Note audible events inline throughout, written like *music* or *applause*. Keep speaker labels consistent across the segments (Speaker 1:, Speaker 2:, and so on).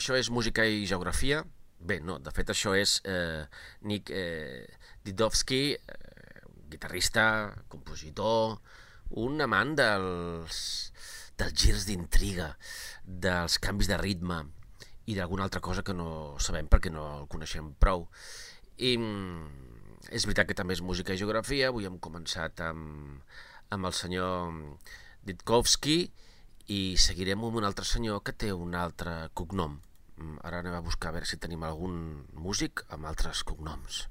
Speaker 1: Això és Música i Geografia. Bé, no, de fet això és eh, Nick eh, Didovsky, eh, guitarrista, compositor, un amant dels, dels girs d'intriga, dels canvis de ritme i d'alguna altra cosa que no sabem perquè no el coneixem prou. I mm, és veritat que també és música i geografia, avui hem començat amb, amb el senyor Ditkovsky, i seguirem amb un altre senyor que té un altre cognom. Ara anem a buscar a veure si tenim algun músic amb altres cognoms.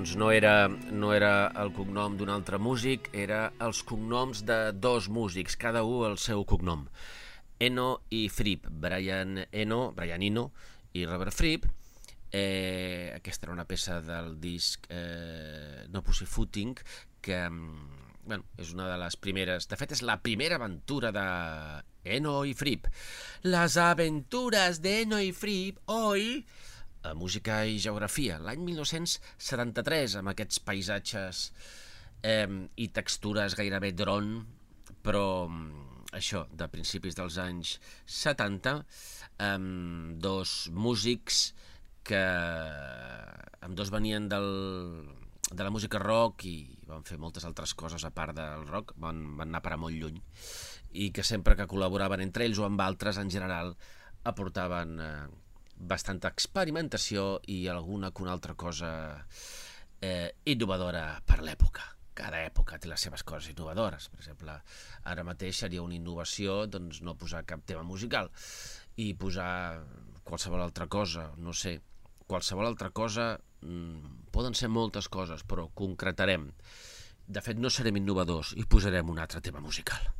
Speaker 1: Doncs no era, no era el cognom d'un altre músic, era els cognoms de dos músics, cada un el seu cognom. Eno i Fripp, Brian Eno, Brian Eno i Robert Fripp. Eh, aquesta era una peça del disc eh, No Pussyfooting, que mm, bueno, és una de les primeres... De fet, és la primera aventura de Eno i Fripp. Les aventures d'Eno i Fripp, oi? A Música i Geografia, l'any 1973, amb aquests paisatges eh, i textures gairebé dron, però això, de principis dels anys 70, amb dos músics que amb dos venien del, de la música rock i van fer moltes altres coses a part del rock, van, van anar per a molt lluny i que sempre que col·laboraven entre ells o amb altres en general aportaven eh, bastanta experimentació i alguna que una altra cosa eh, innovadora per l'època. Cada època té les seves coses innovadores. Per exemple, ara mateix seria una innovació doncs, no posar cap tema musical i posar qualsevol altra cosa, no sé, qualsevol altra cosa mmm, poden ser moltes coses, però concretarem. De fet, no serem innovadors i posarem un altre tema musical.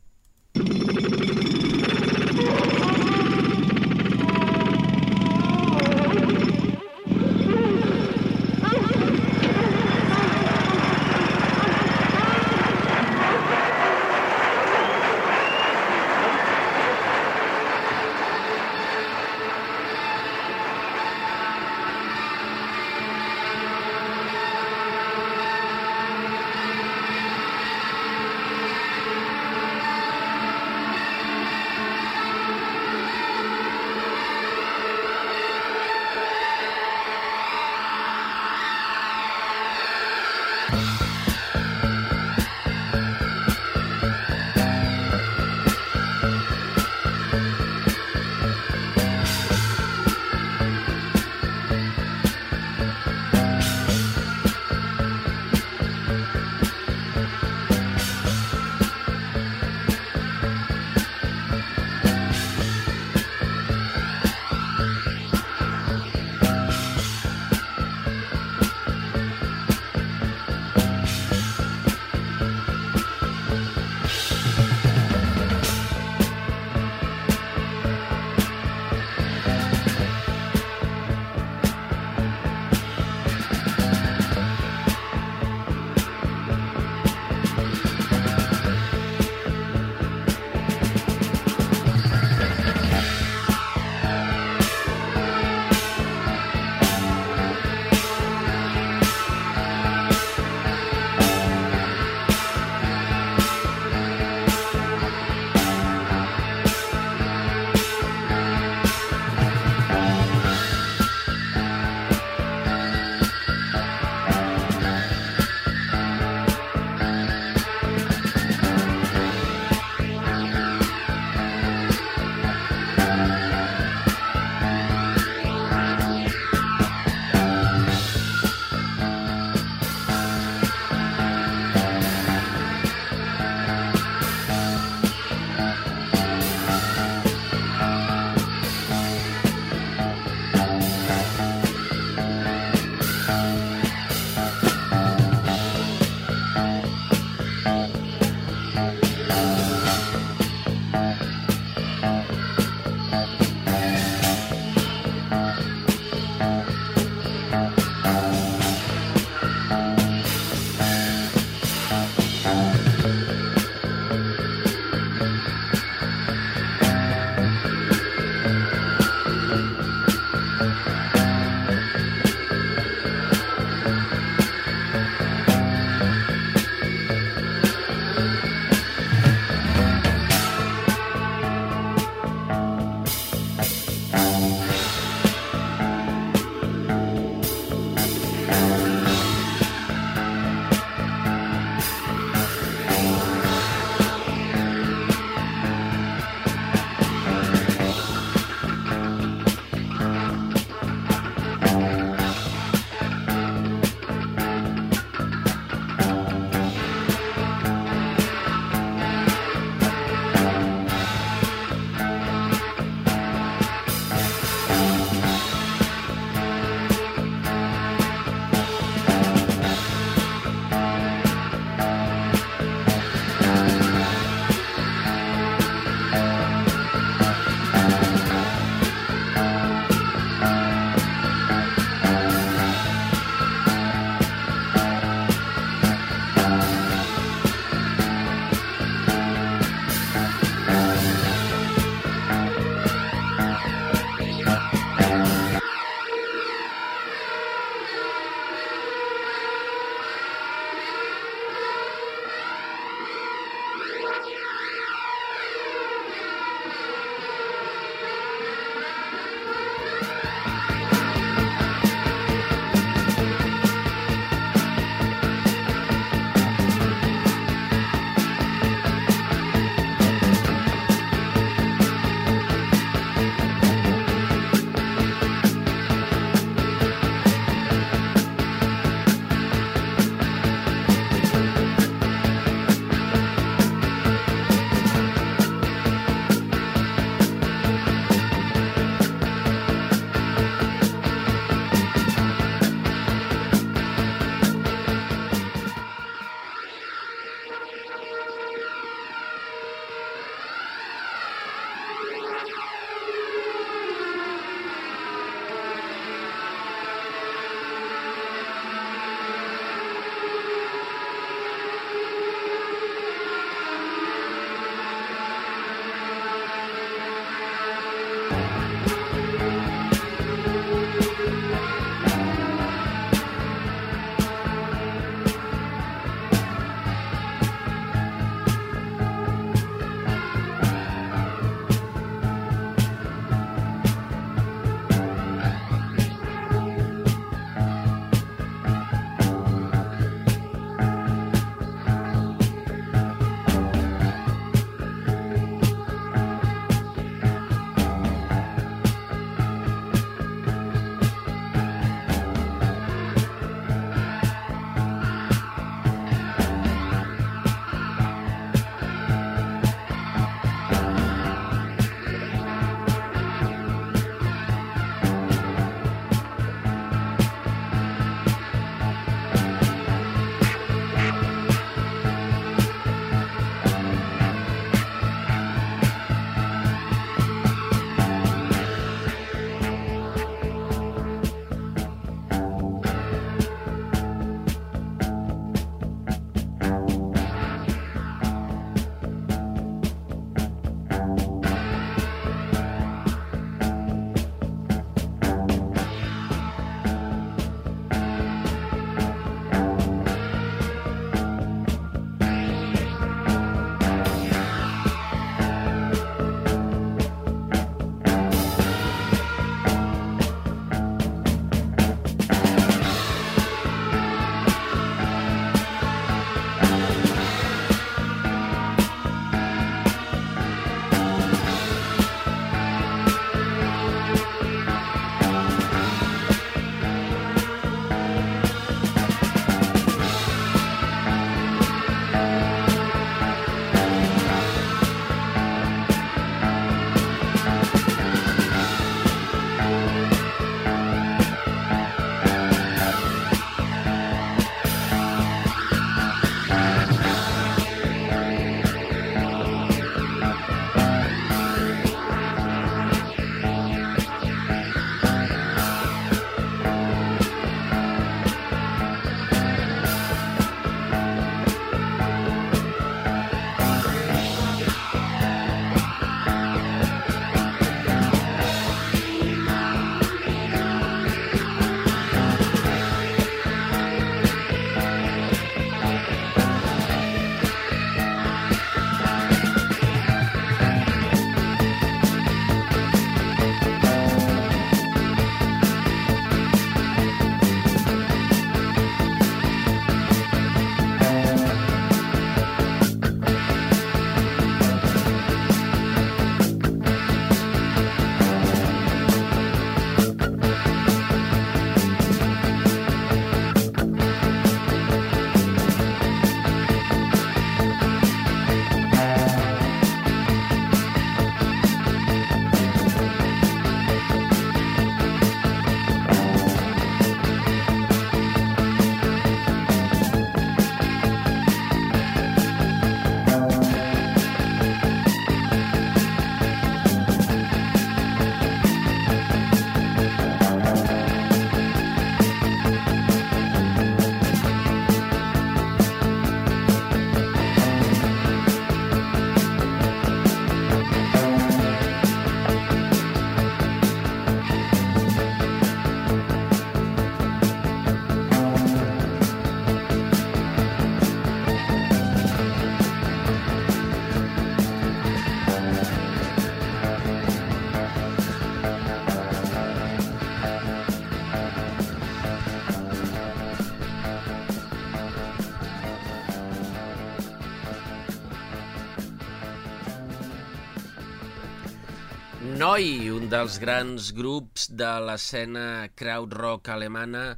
Speaker 1: Dels grans grups de l'escena crowd rock alemana.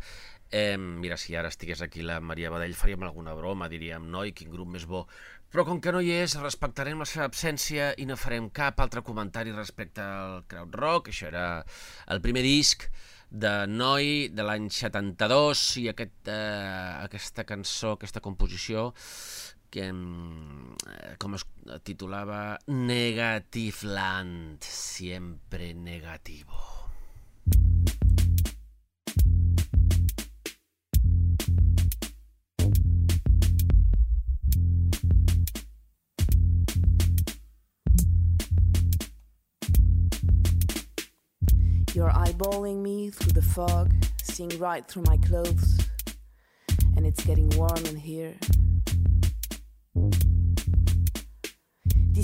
Speaker 1: Eh, mira, si ara estigués aquí la Maria Badell faríem alguna broma, diríem, noi, quin grup més bo. Però com que no hi és, respectarem la seva absència i no farem cap altre comentari respecte al crowd rock. Això era el primer disc de Noi de l'any 72 i aquest, eh, aquesta cançó, aquesta composició que eh, com es titulava Negativland, siempre negativo.
Speaker 2: You're eyeballing me through the fog, seeing right through my clothes, and it's getting warm in here.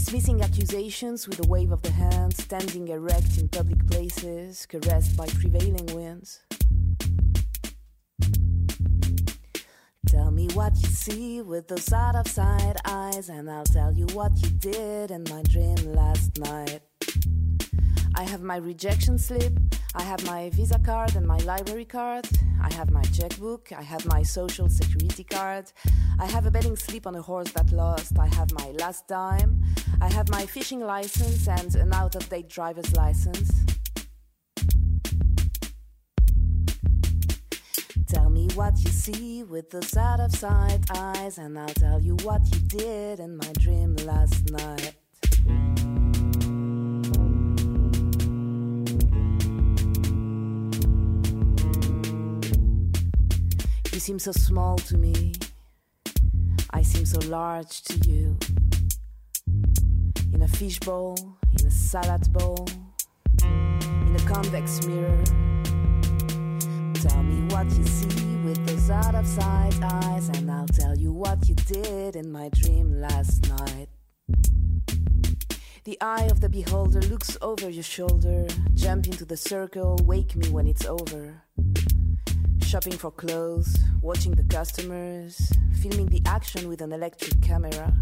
Speaker 2: Dismissing accusations with a wave of the hand, standing erect in public places, caressed by prevailing winds. Tell me what you see with those out of sight eyes, and I'll tell you what you did in my dream last night. I have my rejection slip, I have my Visa card and my library card, I have my checkbook, I have my social security card, I have a betting slip on a horse that lost, I have my last dime, I have my fishing license and an out of date driver's license. Tell me what you see with those out of sight eyes, and I'll tell you what you did in my dream last night. You seem so small to me. I seem so large to you. In a fishbowl, in a salad bowl, in a convex mirror. Tell me what you see with those out of sight eyes, and I'll tell you what you did in my dream last night. The eye of the beholder looks over your shoulder. Jump into the circle, wake me when it's over. Shopping for clothes, watching the customers, filming the action with an electric camera.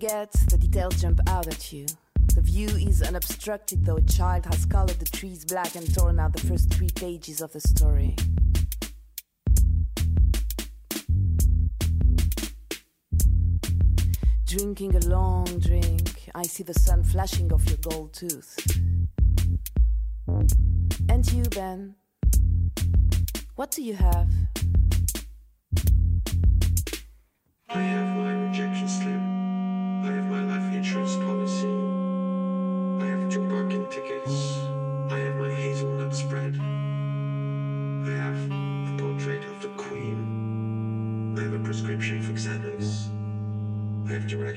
Speaker 2: Get, the details jump out at you. The view is unobstructed, though a child has colored the trees black and torn out the first three pages of the story. Drinking a long drink, I see the sun flashing off your gold tooth. And you, Ben, what do you have?
Speaker 3: I have my rejection slip.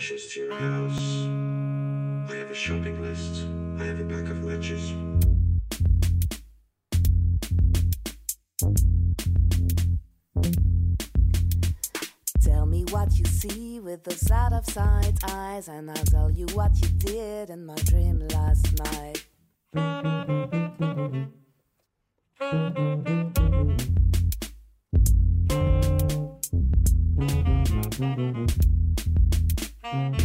Speaker 3: matches to your house. I have a shopping list. I have a pack of matches.
Speaker 2: Tell me what you see with those out of sight eyes, and I'll tell you what you did in my dream last night. Mm-hmm.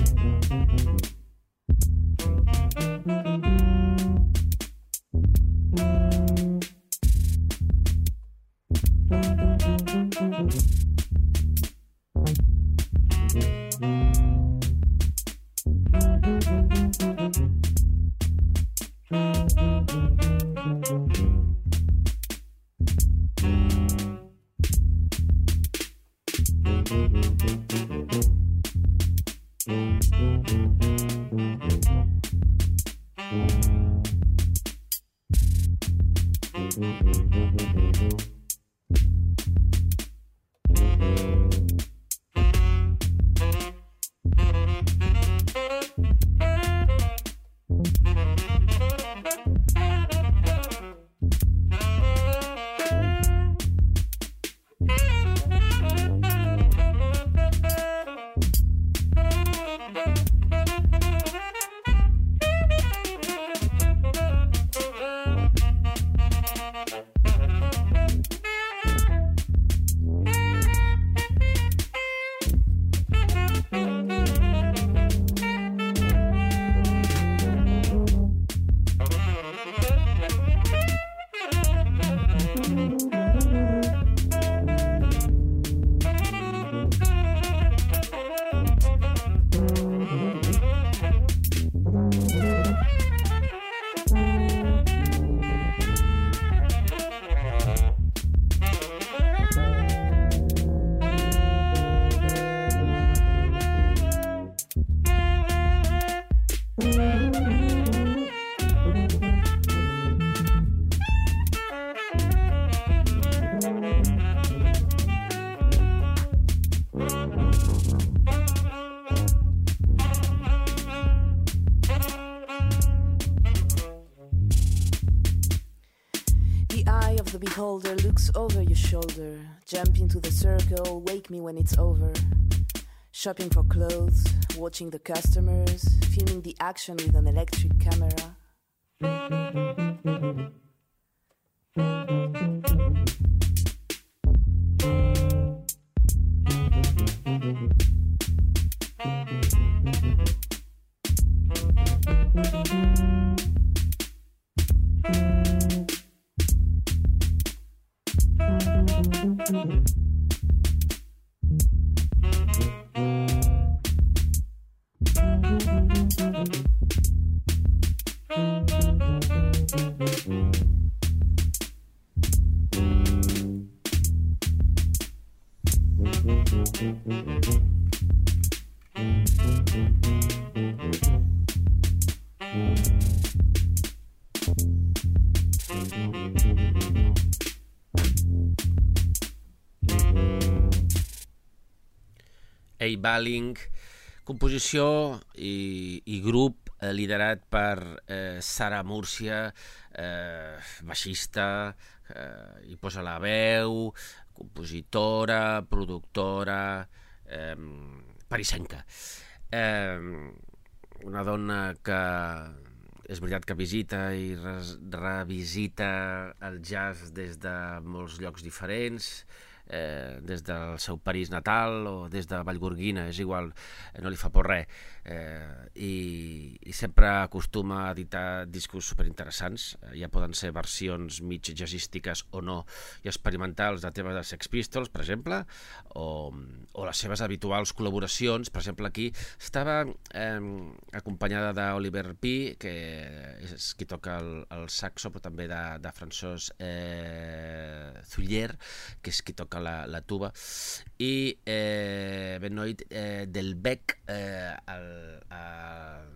Speaker 2: Shoulder. Jump into the circle, wake me when it's over. Shopping for clothes, watching the customers, filming the action with an electric camera.
Speaker 1: A Baling, composició i, i grup eh, liderat per eh, Sara Múrcia, eh, baixista, eh, hi posa la veu, compositora, productora, eh, parisenca. Eh, una dona que és veritat que visita i res, revisita el jazz des de molts llocs diferents, des del seu París natal o des de Vallgorguina, és igual, eh, no li fa por res. Eh, i, I sempre acostuma a editar discos superinteressants, eh, ja poden ser versions mig jazzístiques o no, i experimentals de temes de Sex Pistols, per exemple, o, o les seves habituals col·laboracions, per exemple aquí estava eh, acompanyada d'Oliver P, que és qui toca el, el saxo, però també de, de François eh, Zuller, que és qui toca la, la tuba, i eh, Benoit eh, del Bec eh, al, al,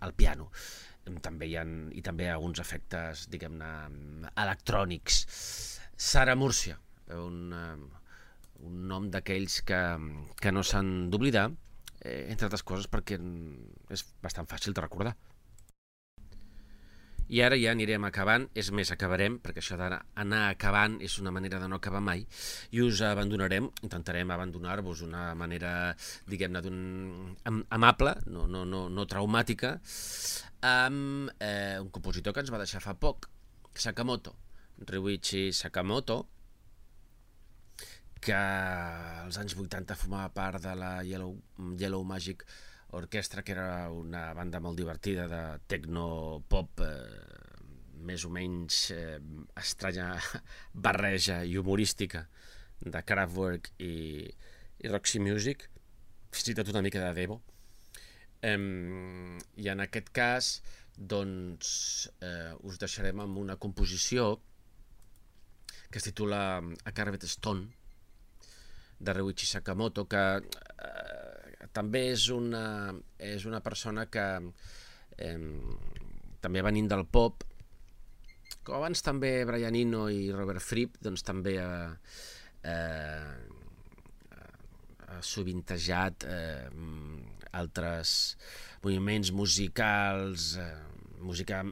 Speaker 1: al piano. També hi ha, i també alguns efectes, diguem-ne, electrònics. Sara Múrcia, un, eh, un nom d'aquells que, que no s'han d'oblidar, eh, entre altres coses perquè és bastant fàcil de recordar. I ara ja anirem acabant, és més, acabarem, perquè això d'anar acabant és una manera de no acabar mai, i us abandonarem, intentarem abandonar-vos d'una manera, diguem-ne, am amable, no, no, no, no traumàtica, amb eh, un compositor que ens va deixar fa poc, Sakamoto, Ryuichi Sakamoto, que als anys 80 formava part de la Yellow, Yellow Magic Orquestra, que era una banda molt divertida de techno-pop eh, més o menys eh, estranya *laughs* barreja i humorística de Kraftwerk i, i Roxy Music, fins i tot una mica de Devo. Eh, I en aquest cas, doncs, eh, us deixarem amb una composició que es titula A Carvet Stone, de Ryuichi Sakamoto, que eh, també és una, és una persona que eh, també venint del pop com abans també Brian Eno i Robert Fripp, doncs també ha, eh, ha sovintejat eh, altres moviments musicals, eh, música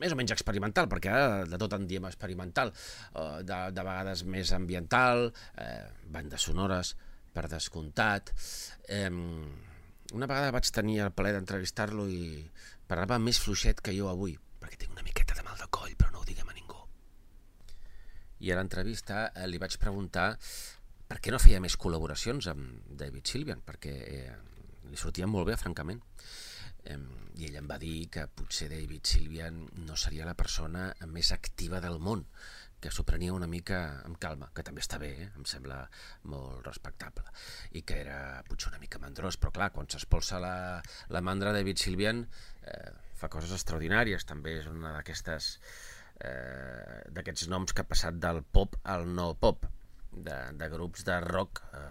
Speaker 1: més o menys experimental, perquè ara de tot en diem experimental, eh, de, de vegades més ambiental, eh, bandes sonores, per descomptat. Eh, una vegada vaig tenir el plaer d'entrevistar-lo i parlava més fluixet que jo avui, perquè tinc una miqueta de mal de coll, però no ho diguem a ningú. I a l'entrevista eh, li vaig preguntar per què no feia més col·laboracions amb David Sylvian, perquè eh, li sortien molt bé, francament. Eh, I ell em va dir que potser David Sylvian no seria la persona més activa del món, que s'ho prenia una mica amb calma, que també està bé, eh? em sembla molt respectable, i que era potser una mica mandrós, però clar, quan s'espolsa la, la mandra David Sylvian eh, fa coses extraordinàries, també és una d'aquestes eh, d'aquests noms que ha passat del pop al no pop, de, de grups de rock eh,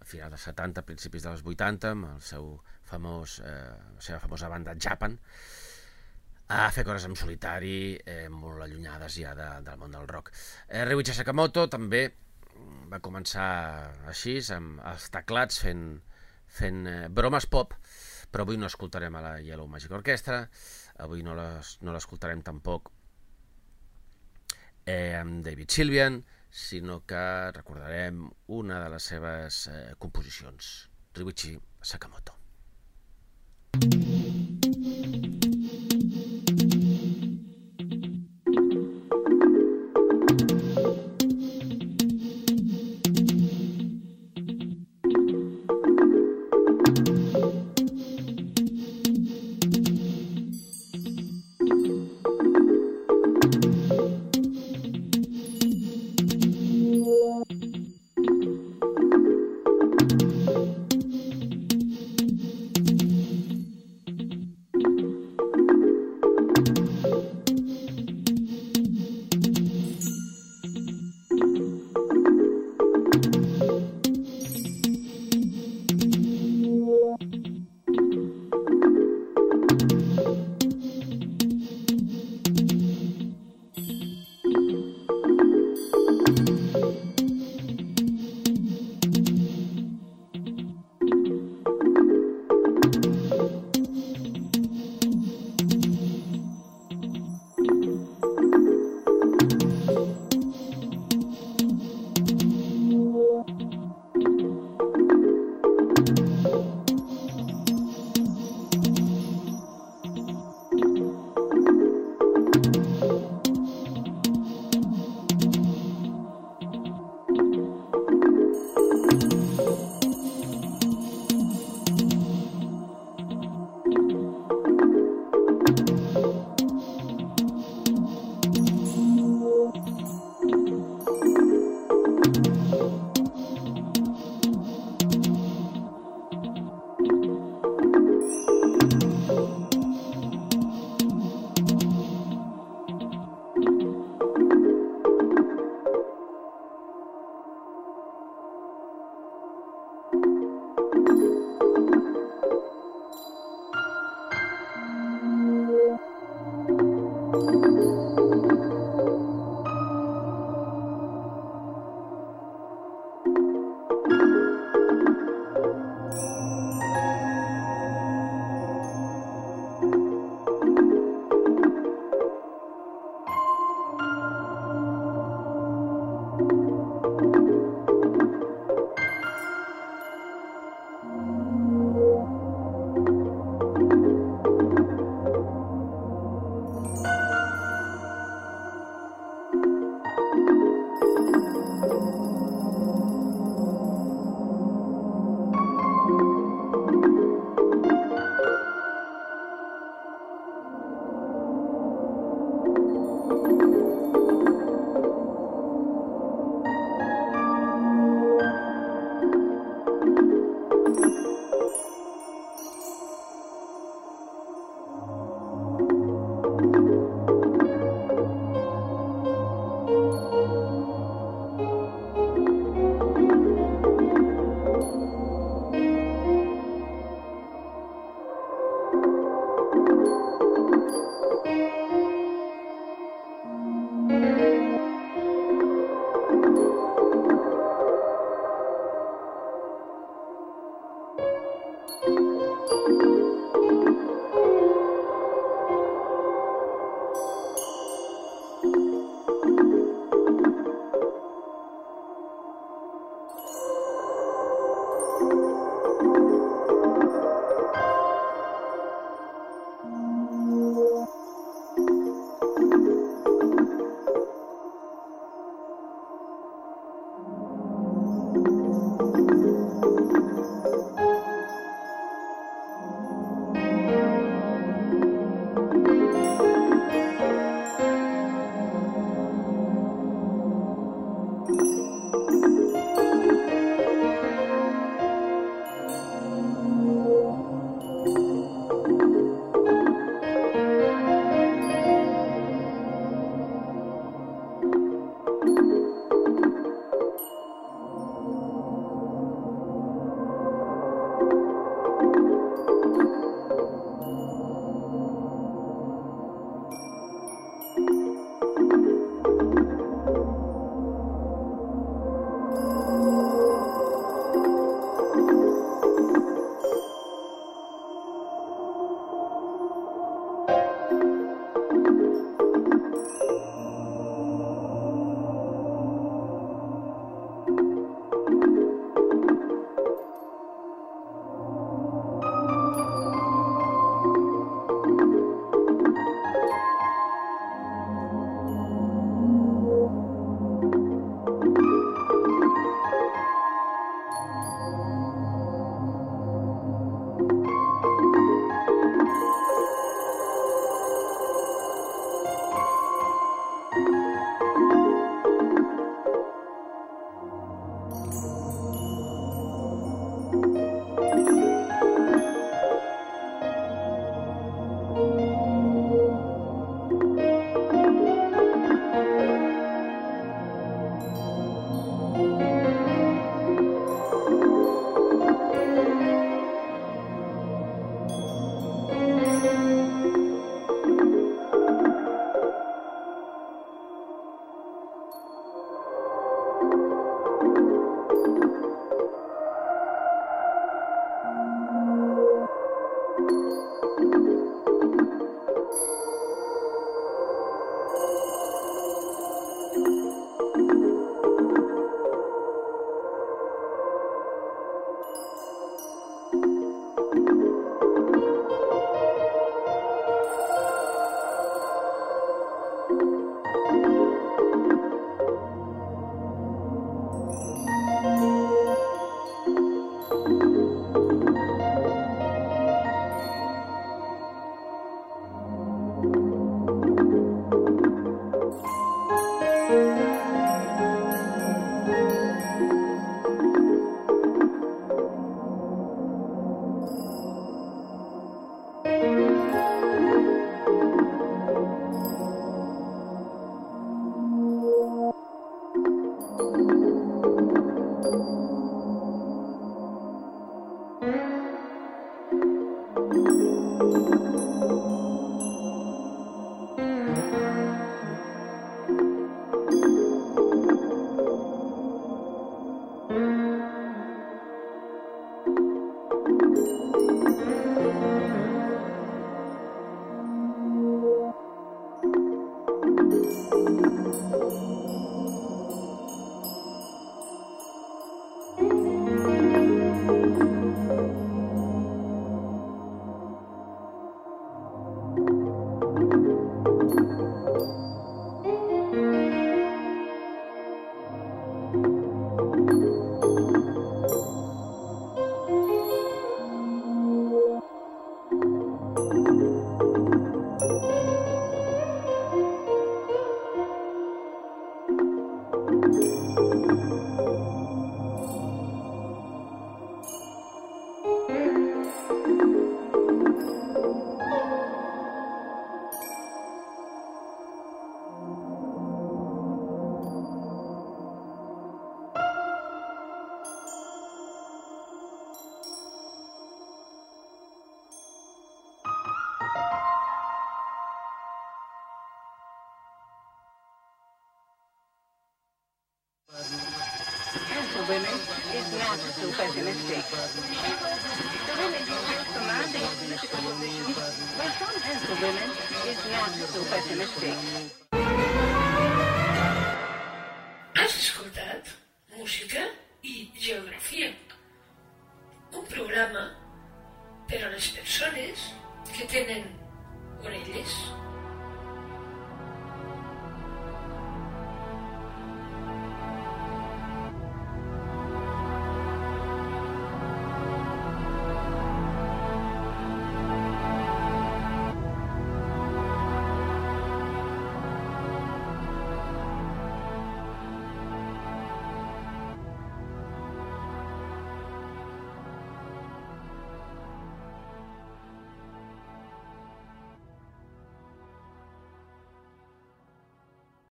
Speaker 1: a finals dels 70, principis dels 80, amb el seu famós, eh, la seva famosa banda Japan, a fer coses en solitari, eh, molt allunyades ja de, del món del rock. Eh, Ryuichi Sakamoto també va començar així, amb els teclats fent, fent eh, bromes pop, però avui no escoltarem a la Yellow Magic Orchestra, avui no l'escoltarem no tampoc eh, amb David Sylvian, sinó que recordarem una de les seves eh, composicions, Ryuichi Sakamoto.